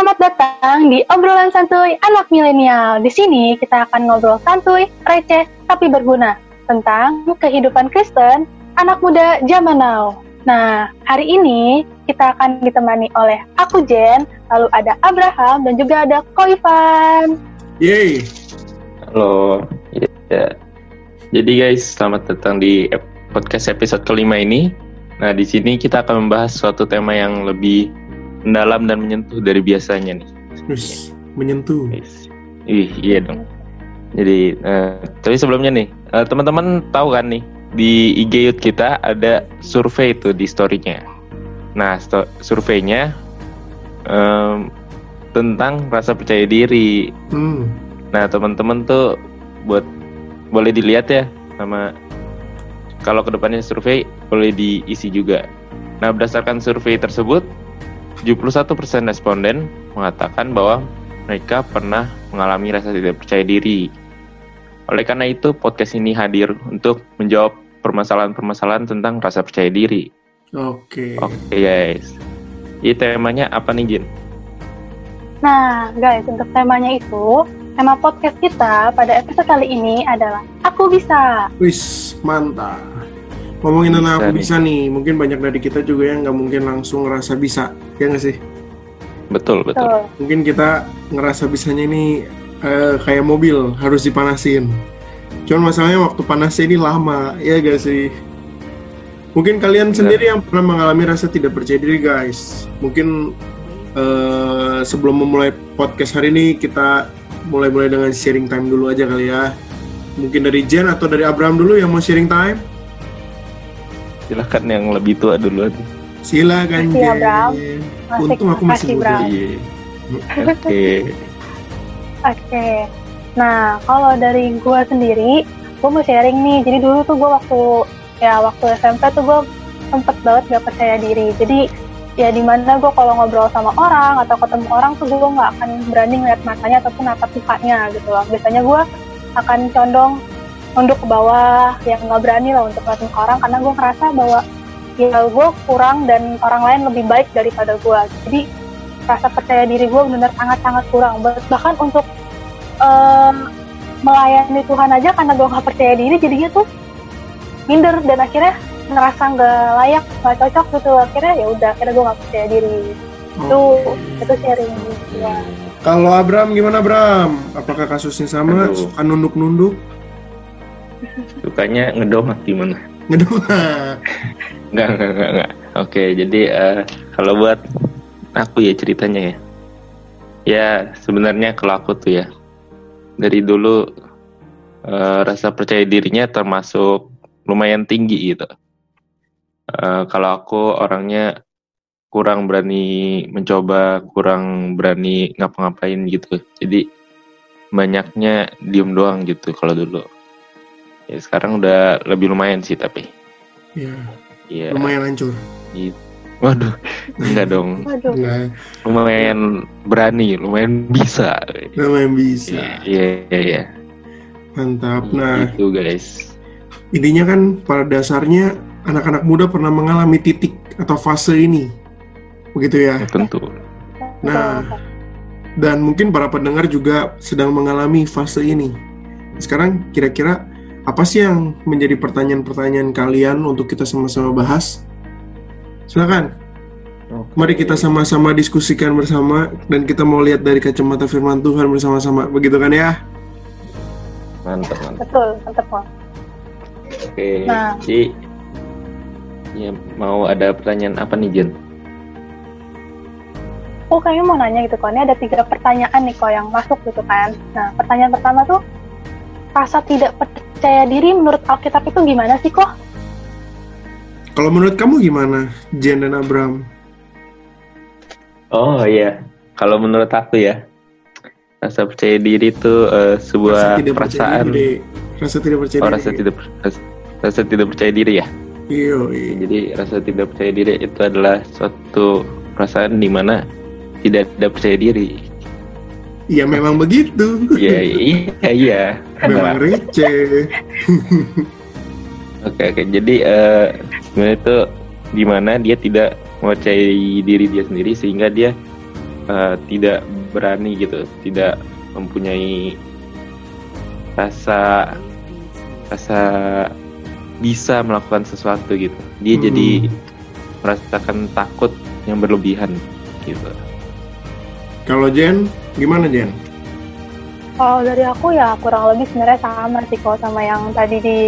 Selamat datang di obrolan santuy anak milenial. Di sini kita akan ngobrol santuy, receh, tapi berguna tentang kehidupan Kristen anak muda zaman now. Nah, hari ini kita akan ditemani oleh aku Jen, lalu ada Abraham dan juga ada Koifan. Yeay. Halo. Ya. Jadi guys, selamat datang di podcast episode kelima ini. Nah, di sini kita akan membahas suatu tema yang lebih mendalam dan menyentuh dari biasanya nih. Menyentuh. Ih, iya dong. Jadi, eh, tapi sebelumnya nih, eh, teman-teman tahu kan nih di IG Youth kita ada survei itu di story-nya. Nah, sto- surveinya em, tentang rasa percaya diri. Hmm. Nah, teman-teman tuh buat boleh dilihat ya sama kalau ke depannya survei boleh diisi juga. Nah, berdasarkan survei tersebut, 71% responden mengatakan bahwa mereka pernah mengalami rasa tidak percaya diri. Oleh karena itu, podcast ini hadir untuk menjawab permasalahan-permasalahan tentang rasa percaya diri. Oke. Oke guys, ini temanya apa nih Jin? Nah, guys, untuk temanya itu, tema podcast kita pada episode kali ini adalah Aku Bisa. Wis, mantap. Ngomongin tentang aku nih. bisa nih, mungkin banyak dari kita juga yang nggak mungkin langsung ngerasa bisa, ya nggak sih? Betul, betul. Mungkin kita ngerasa bisanya ini eh, kayak mobil, harus dipanasin. Cuman masalahnya waktu panasnya ini lama, ya gak sih? Mungkin kalian Benar. sendiri yang pernah mengalami rasa tidak percaya diri, guys. Mungkin eh, sebelum memulai podcast hari ini kita mulai-mulai dengan sharing time dulu aja kali ya. Mungkin dari Jen atau dari Abraham dulu yang mau sharing time. Silahkan yang lebih tua duluan. Silakan ya. Bram. Asik, Untung aku masih muda. Iya. Oke. Oke. Nah, kalau dari gue sendiri, gue mau sharing nih. Jadi dulu tuh gue waktu ya waktu SMP tuh gue sempet banget gak percaya diri. Jadi ya di mana gue kalau ngobrol sama orang atau ketemu orang tuh gue nggak akan berani ngeliat matanya ataupun natap mukanya gitu loh. Biasanya gue akan condong nunduk ke bawah, yang nggak berani lah untuk ngeliat muka orang karena gue ngerasa bahwa ya gue kurang dan orang lain lebih baik daripada gue. Jadi rasa percaya diri gue benar sangat-sangat kurang. Bahkan untuk em, melayani Tuhan aja karena gue nggak percaya diri jadinya tuh minder dan akhirnya ngerasa nggak layak nggak cocok gitu akhirnya ya udah akhirnya gue nggak percaya diri itu Oke. itu sharing gue Kalau Abraham gimana Bram? Apakah kasusnya sama? Aduh. Suka nunduk-nunduk? Sukanya ngedomak gimana? Ngedomak. Enggak, enggak, enggak, enggak. Oke, jadi eh, kalau buat aku ya ceritanya ya. Ya, sebenarnya kalau aku tuh ya dari dulu eh, rasa percaya dirinya termasuk lumayan tinggi gitu. Eh, kalau aku orangnya kurang berani mencoba, kurang berani ngapa-ngapain gitu. Jadi banyaknya diem doang gitu kalau dulu. Ya sekarang udah lebih lumayan sih tapi. Ya, Iya. lumayan hancur. Gitu. Waduh, enggak dong. waduh Nah, Lumayan berani, lumayan bisa. lumayan bisa. Iya, iya, iya. Mantap. Nah, Itu guys. intinya kan pada dasarnya anak-anak muda pernah mengalami titik atau fase ini. Begitu ya. Tentu. Nah, dan mungkin para pendengar juga sedang mengalami fase ini. Sekarang kira-kira apa sih yang menjadi pertanyaan-pertanyaan kalian untuk kita sama-sama bahas? Silakan. Mari kita sama-sama diskusikan bersama dan kita mau lihat dari kacamata firman Tuhan bersama-sama. Begitu kan ya? Mantap, mantap. betul mantep Bang. Oke. Nah. Ci, ya mau ada pertanyaan apa nih Jen? Oh kayaknya mau nanya gitu kan, ini ada tiga pertanyaan nih kok yang masuk gitu kan. Nah pertanyaan pertama tuh, rasa tidak percaya diri menurut Alkitab itu gimana sih kok? Kalau menurut kamu gimana, Jen dan Abram? Oh iya, kalau menurut aku ya, rasa percaya diri itu eh, sebuah Rasa tidak percaya perasaan. diri. Rasa tidak percaya Oh, diri. rasa tidak rasa, rasa tidak percaya diri ya. Iya, iya. Jadi rasa tidak percaya diri itu adalah suatu perasaan di mana tidak tidak percaya diri. Ya memang begitu. Iya iya iya. memang receh. Oke oke. Jadi eh, sebenarnya itu di mana dia tidak mempercayai diri dia sendiri sehingga dia uh, tidak berani gitu, tidak mempunyai rasa rasa bisa melakukan sesuatu gitu. Dia hmm. jadi merasakan takut yang berlebihan gitu. Kalau Jen, gimana Jen? Kalau dari aku ya kurang lebih sebenarnya sama sih kalau sama yang tadi di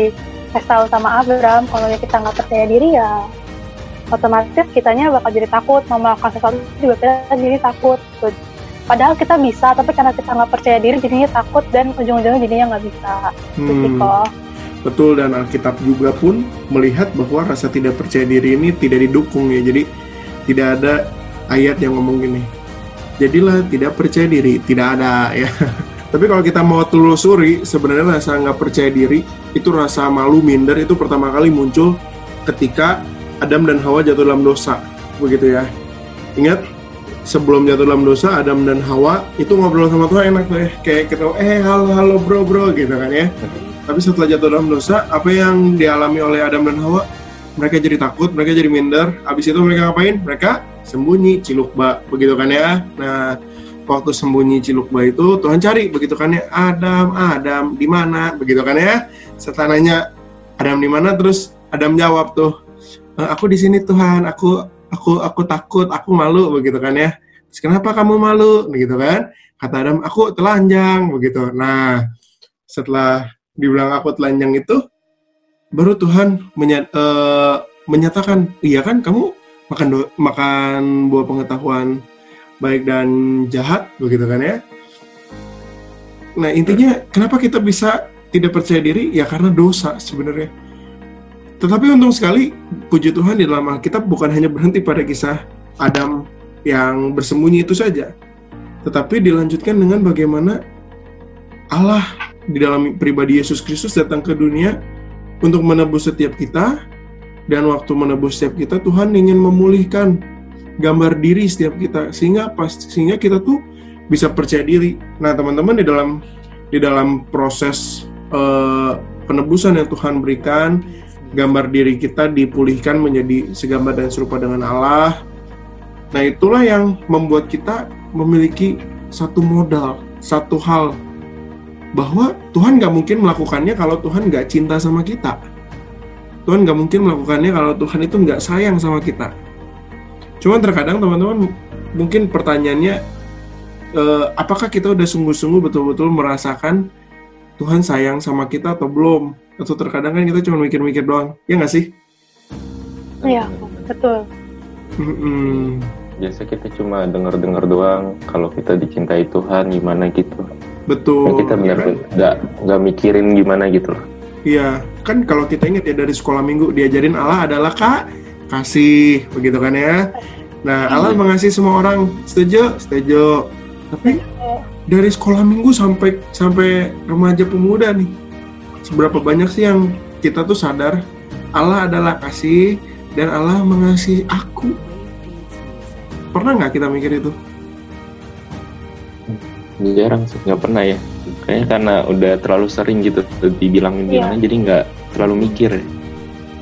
tahu sama Abraham. Kalau kita nggak percaya diri ya otomatis kitanya bakal jadi takut mau melakukan sesuatu juga kita jadi takut. Padahal kita bisa, tapi karena kita nggak percaya diri jadinya takut dan ujung-ujungnya jadinya nggak bisa. Hmm. Betul dan Alkitab juga pun melihat bahwa rasa tidak percaya diri ini tidak didukung ya. Jadi tidak ada ayat yang ngomong gini. Jadilah tidak percaya diri, tidak ada ya. Tapi kalau kita mau telusuri, sebenarnya rasa nggak percaya diri itu rasa malu minder itu pertama kali muncul ketika Adam dan Hawa jatuh dalam dosa, begitu ya. Ingat sebelum jatuh dalam dosa Adam dan Hawa itu ngobrol sama Tuhan enak tuh ya. Kayak kita eh halo halo bro bro gitu kan ya. Tapi setelah jatuh dalam dosa apa yang dialami oleh Adam dan Hawa mereka jadi takut mereka jadi minder. Habis itu mereka ngapain? Mereka sembunyi cilukba begitu kan ya? Nah waktu sembunyi cilukba itu Tuhan cari begitu kan ya? Adam Adam di mana? Begitu kan ya? Setelah nanya Adam di mana? Terus Adam jawab tuh e, aku di sini Tuhan. Aku aku aku takut, aku malu begitu kan ya. Terus kenapa kamu malu? Begitu kan? Kata Adam, aku telanjang begitu. Nah, setelah dibilang aku telanjang itu baru Tuhan menyat, uh, menyatakan, iya kan kamu makan do, makan buah pengetahuan baik dan jahat begitu kan ya. Nah, intinya kenapa kita bisa tidak percaya diri? Ya karena dosa sebenarnya tetapi untung sekali, puji Tuhan di dalam Alkitab bukan hanya berhenti pada kisah Adam yang bersembunyi itu saja, tetapi dilanjutkan dengan bagaimana Allah di dalam pribadi Yesus Kristus datang ke dunia untuk menebus setiap kita, dan waktu menebus setiap kita, Tuhan ingin memulihkan gambar diri setiap kita sehingga pas sehingga kita tuh bisa percaya diri. Nah, teman-teman di dalam di dalam proses uh, penebusan yang Tuhan berikan, gambar diri kita dipulihkan menjadi segambar dan serupa dengan Allah. Nah, itulah yang membuat kita memiliki satu modal, satu hal bahwa Tuhan nggak mungkin melakukannya kalau Tuhan nggak cinta sama kita. Tuhan nggak mungkin melakukannya kalau Tuhan itu nggak sayang sama kita. Cuman terkadang teman-teman mungkin pertanyaannya, eh, apakah kita udah sungguh-sungguh betul-betul merasakan Tuhan sayang sama kita atau belum? atau terkadang kan kita cuma mikir-mikir doang ya nggak sih iya betul hmm biasa kita cuma dengar-dengar doang kalau kita dicintai Tuhan gimana gitu betul kita benar kan? nggak nggak mikirin gimana gitu Iya, kan kalau kita ingat ya dari sekolah minggu diajarin Allah adalah kak kasih begitu kan ya. Nah Allah iya. mengasihi semua orang, setuju, setuju. Tapi dari sekolah minggu sampai sampai remaja pemuda nih, seberapa banyak sih yang kita tuh sadar Allah adalah kasih dan Allah mengasihi aku. Pernah nggak kita mikir itu? Jarang sih, nggak pernah ya. Kayaknya karena udah terlalu sering gitu dibilangin yeah. bilangnya jadi nggak terlalu mikir.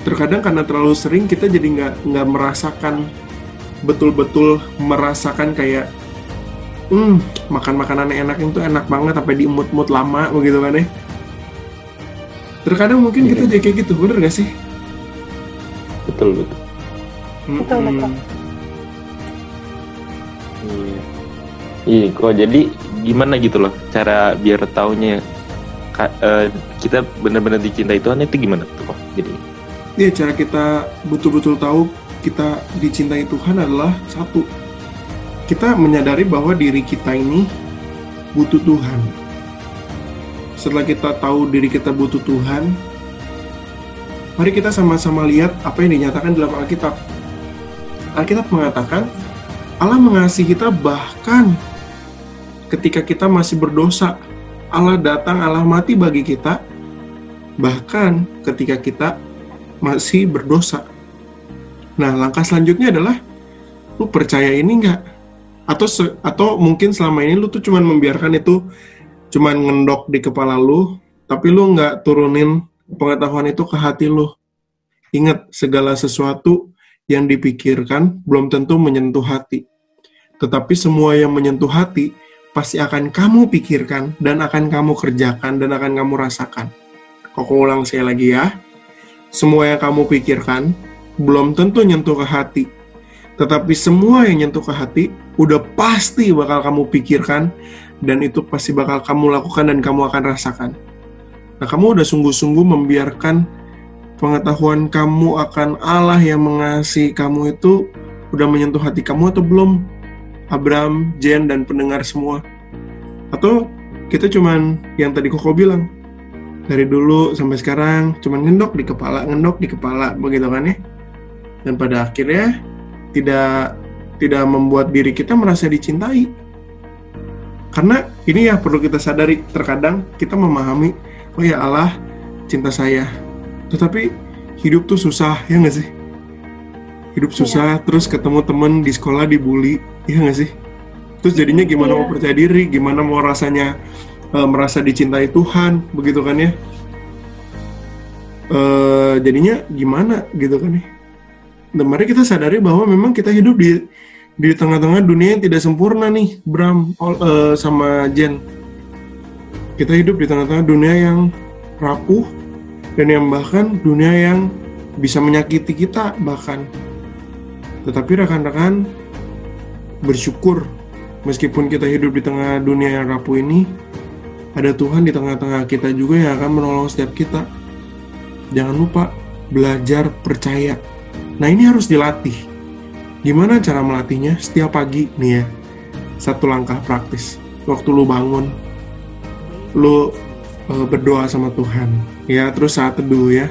Terkadang karena terlalu sering kita jadi nggak nggak merasakan betul-betul merasakan kayak hmm makan makanan enak itu enak banget sampai diemut-emut lama begitu kan ya terkadang mungkin kita iya. jadi kayak gitu bener gak sih betul betul betul betul iya iya kok jadi gimana gitu loh cara biar taunya uh, kita benar-benar dicintai Tuhan itu gimana tuh kok jadi iya cara kita betul-betul tahu kita dicintai Tuhan adalah satu kita menyadari bahwa diri kita ini butuh Tuhan setelah kita tahu diri kita butuh Tuhan, mari kita sama-sama lihat apa yang dinyatakan dalam Alkitab. Alkitab mengatakan, Allah mengasihi kita bahkan ketika kita masih berdosa. Allah datang, Allah mati bagi kita, bahkan ketika kita masih berdosa. Nah, langkah selanjutnya adalah, lu percaya ini nggak? Atau atau mungkin selama ini lu tuh cuman membiarkan itu cuman ngendok di kepala lu, tapi lu nggak turunin pengetahuan itu ke hati lu. Ingat, segala sesuatu yang dipikirkan belum tentu menyentuh hati. Tetapi semua yang menyentuh hati pasti akan kamu pikirkan dan akan kamu kerjakan dan akan kamu rasakan. Kok ulang saya lagi ya. Semua yang kamu pikirkan belum tentu nyentuh ke hati. Tetapi semua yang nyentuh ke hati udah pasti bakal kamu pikirkan dan itu pasti bakal kamu lakukan dan kamu akan rasakan. Nah, kamu udah sungguh-sungguh membiarkan pengetahuan kamu akan Allah yang mengasihi kamu itu udah menyentuh hati kamu atau belum? Abraham, Jen, dan pendengar semua. Atau kita cuman yang tadi Koko bilang, dari dulu sampai sekarang cuman ngendok di kepala, ngendok di kepala, begitu kan ya? Dan pada akhirnya tidak tidak membuat diri kita merasa dicintai. Karena ini ya perlu kita sadari, terkadang kita memahami, oh ya Allah cinta saya. Tetapi hidup tuh susah, ya nggak sih? Hidup susah, iya. terus ketemu temen di sekolah dibully, Iya nggak sih? Terus jadinya gimana iya. mau percaya diri, gimana mau rasanya uh, merasa dicintai Tuhan, begitu kan ya? Uh, jadinya gimana gitu kan ya? Dan mari kita sadari bahwa memang kita hidup di di tengah-tengah dunia yang tidak sempurna nih, Bram uh, sama Jen. Kita hidup di tengah-tengah dunia yang rapuh dan yang bahkan dunia yang bisa menyakiti kita bahkan. Tetapi rekan-rekan bersyukur meskipun kita hidup di tengah dunia yang rapuh ini, ada Tuhan di tengah-tengah kita juga yang akan menolong setiap kita. Jangan lupa belajar percaya. Nah ini harus dilatih. Gimana cara melatihnya? Setiap pagi nih ya, satu langkah praktis. Waktu lu bangun, lu uh, berdoa sama Tuhan. Ya, terus saat teduh ya.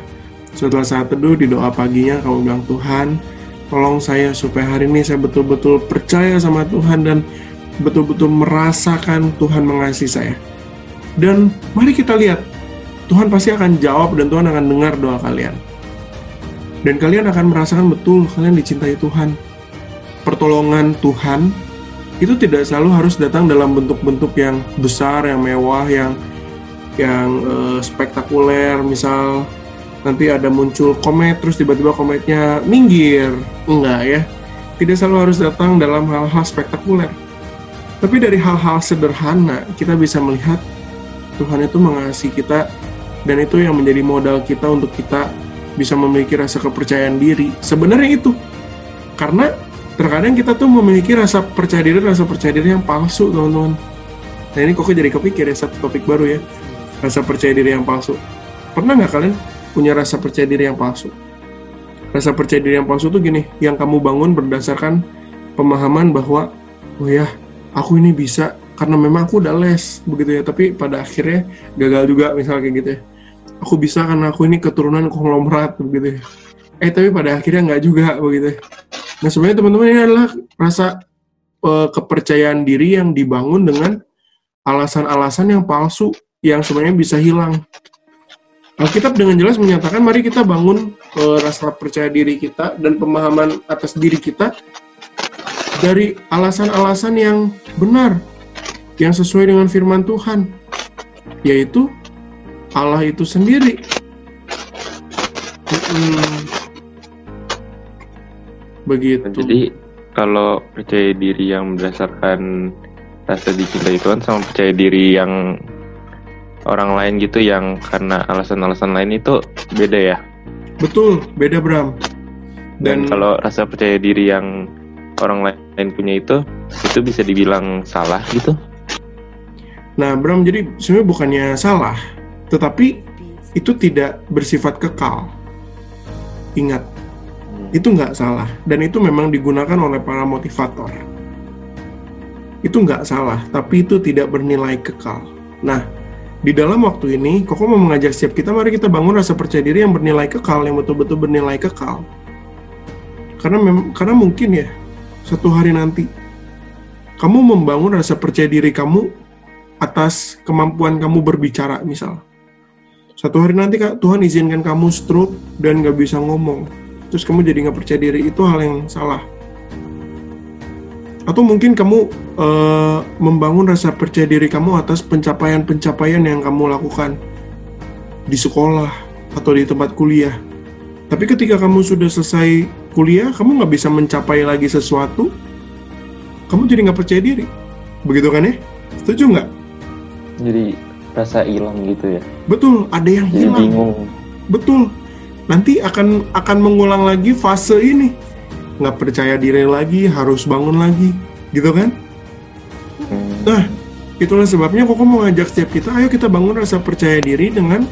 Setelah saat teduh di doa paginya kamu bilang Tuhan, Tolong saya supaya hari ini saya betul-betul percaya sama Tuhan dan betul-betul merasakan Tuhan mengasihi saya. Dan mari kita lihat, Tuhan pasti akan jawab dan Tuhan akan dengar doa kalian. Dan kalian akan merasakan betul kalian dicintai Tuhan. Pertolongan Tuhan itu tidak selalu harus datang dalam bentuk-bentuk yang besar, yang mewah, yang yang uh, spektakuler, misal nanti ada muncul komet terus tiba-tiba kometnya minggir. Enggak ya. Tidak selalu harus datang dalam hal-hal spektakuler. Tapi dari hal-hal sederhana kita bisa melihat Tuhan itu mengasihi kita dan itu yang menjadi modal kita untuk kita bisa memiliki rasa kepercayaan diri. Sebenarnya itu. Karena terkadang kita tuh memiliki rasa percaya diri rasa percaya diri yang palsu teman-teman. Nah ini kok jadi kepikir ya satu topik baru ya. Rasa percaya diri yang palsu. Pernah nggak kalian punya rasa percaya diri yang palsu. Rasa percaya diri yang palsu tuh gini, yang kamu bangun berdasarkan pemahaman bahwa, oh ya, aku ini bisa karena memang aku udah les, begitu ya. Tapi pada akhirnya gagal juga, misalnya kayak gitu ya. Aku bisa karena aku ini keturunan konglomerat, begitu ya. Eh, tapi pada akhirnya nggak juga, begitu ya. Nah, sebenarnya teman-teman ini adalah rasa uh, kepercayaan diri yang dibangun dengan alasan-alasan yang palsu yang sebenarnya bisa hilang. Alkitab dengan jelas menyatakan mari kita bangun uh, rasa percaya diri kita dan pemahaman atas diri kita dari alasan-alasan yang benar yang sesuai dengan firman Tuhan yaitu Allah itu sendiri. Begitu. Jadi kalau percaya diri yang berdasarkan rasa dicintai Tuhan sama percaya diri yang orang lain gitu yang karena alasan-alasan lain itu beda ya? Betul, beda Bram. Dan, Dan kalau rasa percaya diri yang orang lain punya itu, itu bisa dibilang salah gitu? Nah Bram, jadi sebenarnya bukannya salah, tetapi itu tidak bersifat kekal. Ingat, hmm. itu nggak salah. Dan itu memang digunakan oleh para motivator. Itu nggak salah, tapi itu tidak bernilai kekal. Nah, di dalam waktu ini, Koko mau mengajak setiap kita, mari kita bangun rasa percaya diri yang bernilai kekal, yang betul-betul bernilai kekal. Karena mem karena mungkin ya, satu hari nanti, kamu membangun rasa percaya diri kamu atas kemampuan kamu berbicara, misal. Satu hari nanti Kak, Tuhan izinkan kamu stroke dan gak bisa ngomong. Terus kamu jadi gak percaya diri, itu hal yang salah atau mungkin kamu uh, membangun rasa percaya diri kamu atas pencapaian-pencapaian yang kamu lakukan di sekolah atau di tempat kuliah. Tapi ketika kamu sudah selesai kuliah, kamu nggak bisa mencapai lagi sesuatu, kamu jadi nggak percaya diri. Begitu kan ya? Setuju nggak? Jadi rasa hilang gitu ya. Betul, ada yang Jadi hilang. bingung. Betul. Nanti akan akan mengulang lagi fase ini. Nggak percaya diri lagi, harus bangun lagi. Gitu kan? Nah, itulah sebabnya Koko mau ngajak setiap kita, ayo kita bangun rasa percaya diri dengan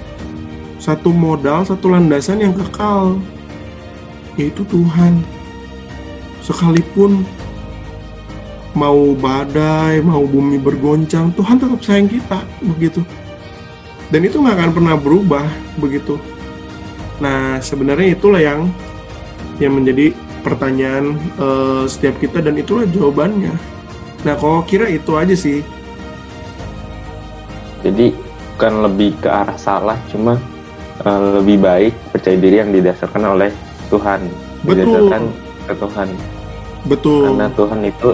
satu modal, satu landasan yang kekal, yaitu Tuhan. Sekalipun mau badai, mau bumi bergoncang, Tuhan tetap sayang kita, begitu. Dan itu nggak akan pernah berubah, begitu. Nah, sebenarnya itulah yang yang menjadi pertanyaan eh, setiap kita dan itulah jawabannya. Nah, kalau kira itu aja sih. Jadi bukan lebih ke arah salah, cuma eh, lebih baik percaya diri yang didasarkan oleh Tuhan, Betul. didasarkan ke Tuhan. Betul. Karena Tuhan itu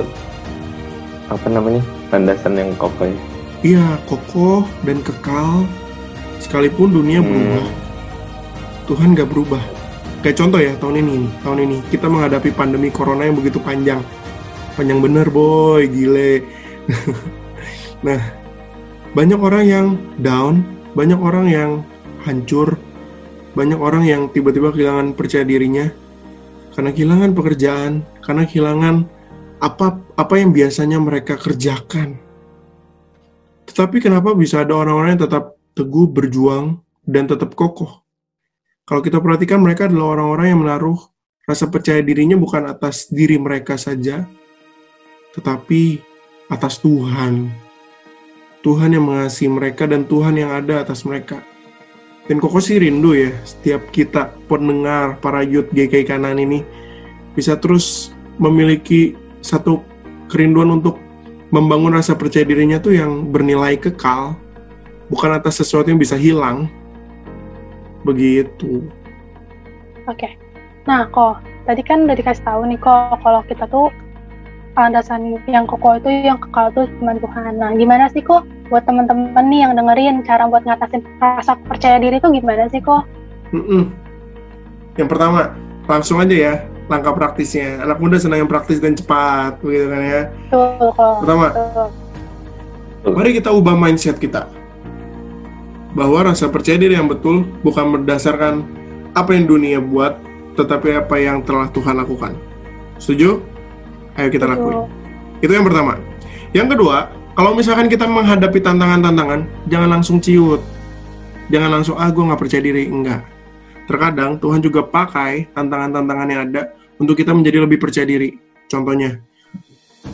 apa namanya landasan yang kokoh. ya. Iya, kokoh dan kekal. Sekalipun dunia Hmm. berubah, Tuhan gak berubah. Kayak contoh ya, tahun ini, tahun ini kita menghadapi pandemi corona yang begitu panjang. Panjang bener, boy, gile. nah, banyak orang yang down, banyak orang yang hancur, banyak orang yang tiba-tiba kehilangan percaya dirinya karena kehilangan pekerjaan, karena kehilangan apa apa yang biasanya mereka kerjakan. Tetapi kenapa bisa ada orang-orang yang tetap teguh berjuang dan tetap kokoh? Kalau kita perhatikan mereka adalah orang-orang yang menaruh rasa percaya dirinya bukan atas diri mereka saja, tetapi atas Tuhan. Tuhan yang mengasihi mereka dan Tuhan yang ada atas mereka. Dan Koko sih rindu ya, setiap kita pendengar para youth GKI kanan ini bisa terus memiliki satu kerinduan untuk membangun rasa percaya dirinya tuh yang bernilai kekal, bukan atas sesuatu yang bisa hilang. Begitu. Oke. Nah, kok tadi kan udah dikasih tahu nih kok kalau kita tuh landasan yang kokoh itu yang kekal tuh cuma Tuhan. Nah, gimana sih kok buat teman-teman nih yang dengerin cara buat ngatasin rasa percaya diri itu gimana sih kok? Mm-mm. Yang pertama, langsung aja ya langkah praktisnya. Anak muda senang yang praktis dan cepat, begitu kan ya. Betul kok. Pertama, Betul. Mari kita ubah mindset kita. Bahwa rasa percaya diri yang betul bukan berdasarkan apa yang dunia buat, tetapi apa yang telah Tuhan lakukan. Setuju? Ayo kita lakuin. Itu yang pertama. Yang kedua, kalau misalkan kita menghadapi tantangan-tantangan, jangan langsung ciut. Jangan langsung, ah gue nggak percaya diri. Enggak. Terkadang Tuhan juga pakai tantangan-tantangan yang ada untuk kita menjadi lebih percaya diri. Contohnya,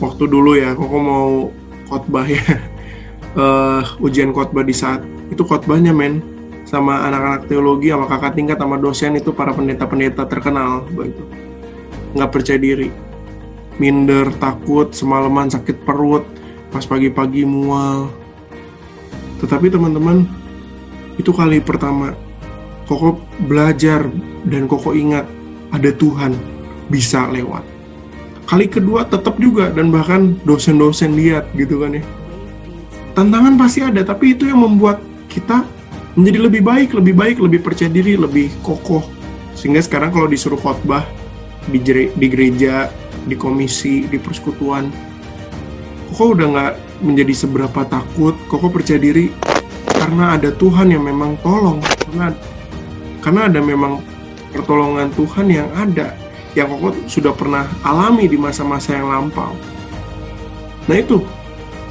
waktu dulu ya, kok mau khotbah ya, eh, ujian khotbah di saat itu khotbahnya men. Sama anak-anak teologi sama kakak tingkat sama dosen itu para pendeta-pendeta terkenal begitu nggak percaya diri. Minder takut semalaman sakit perut pas pagi-pagi mual. Tetapi teman-teman itu kali pertama koko belajar dan koko ingat ada Tuhan bisa lewat. Kali kedua tetap juga dan bahkan dosen-dosen lihat gitu kan ya. Tantangan pasti ada tapi itu yang membuat kita menjadi lebih baik lebih baik lebih percaya diri lebih kokoh. Sehingga sekarang kalau disuruh khotbah di, di gereja di komisi di persekutuan koko udah nggak menjadi seberapa takut. Koko percaya diri karena ada Tuhan yang memang tolong karena karena ada memang pertolongan Tuhan yang ada yang koko sudah pernah alami di masa-masa yang lampau. Nah itu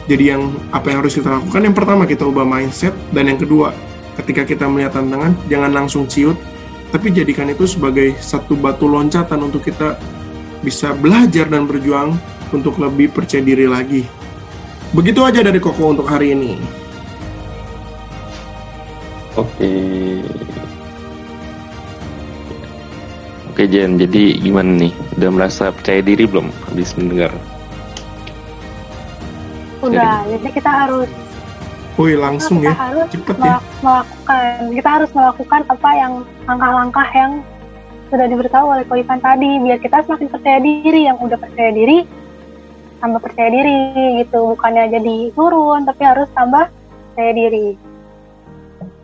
jadi yang apa yang harus kita lakukan yang pertama kita ubah mindset dan yang kedua ketika kita melihat tantangan jangan langsung ciut tapi jadikan itu sebagai satu batu loncatan untuk kita bisa belajar dan berjuang untuk lebih percaya diri lagi begitu aja dari Koko untuk hari ini Oke. Oke Jen, jadi gimana nih? Udah merasa percaya diri belum habis mendengar? Udah, jadi kita harus Woi langsung kita ya harus cepet ya melak- melakukan kita harus melakukan apa yang langkah-langkah yang sudah diberitahu oleh Ko Ivan tadi biar kita semakin percaya diri yang udah percaya diri tambah percaya diri gitu bukannya jadi turun tapi harus tambah percaya diri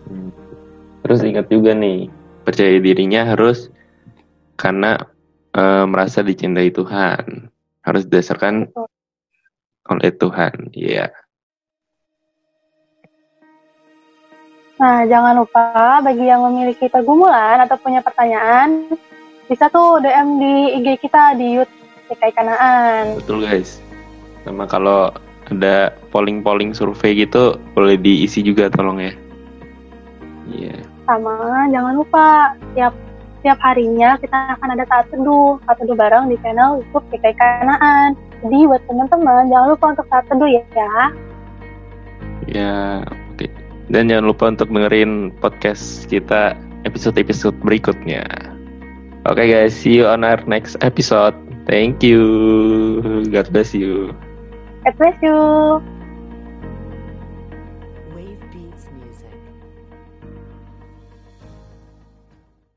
Hmm. Terus ingat juga nih, percaya dirinya harus karena eh, merasa dicintai Tuhan. Harus didasarkan Betul. Oleh Tuhan. Iya. Nah, jangan lupa bagi yang memiliki pergumulan atau punya pertanyaan, bisa tuh DM di IG kita di YouTube PKI Kanaan. Betul guys. Sama kalau ada polling-polling survei gitu, boleh diisi juga tolong ya. Iya. Sama, jangan lupa tiap tiap harinya kita akan ada saat teduh, saat teduh bareng di channel YouTube PKI Kanaan. Jadi buat teman-teman jangan lupa untuk saat teduh ya. Ya, oke. Dan jangan lupa untuk dengerin podcast kita episode-episode berikutnya. Oke guys, see you on our next episode. Thank you. God bless you. God bless you.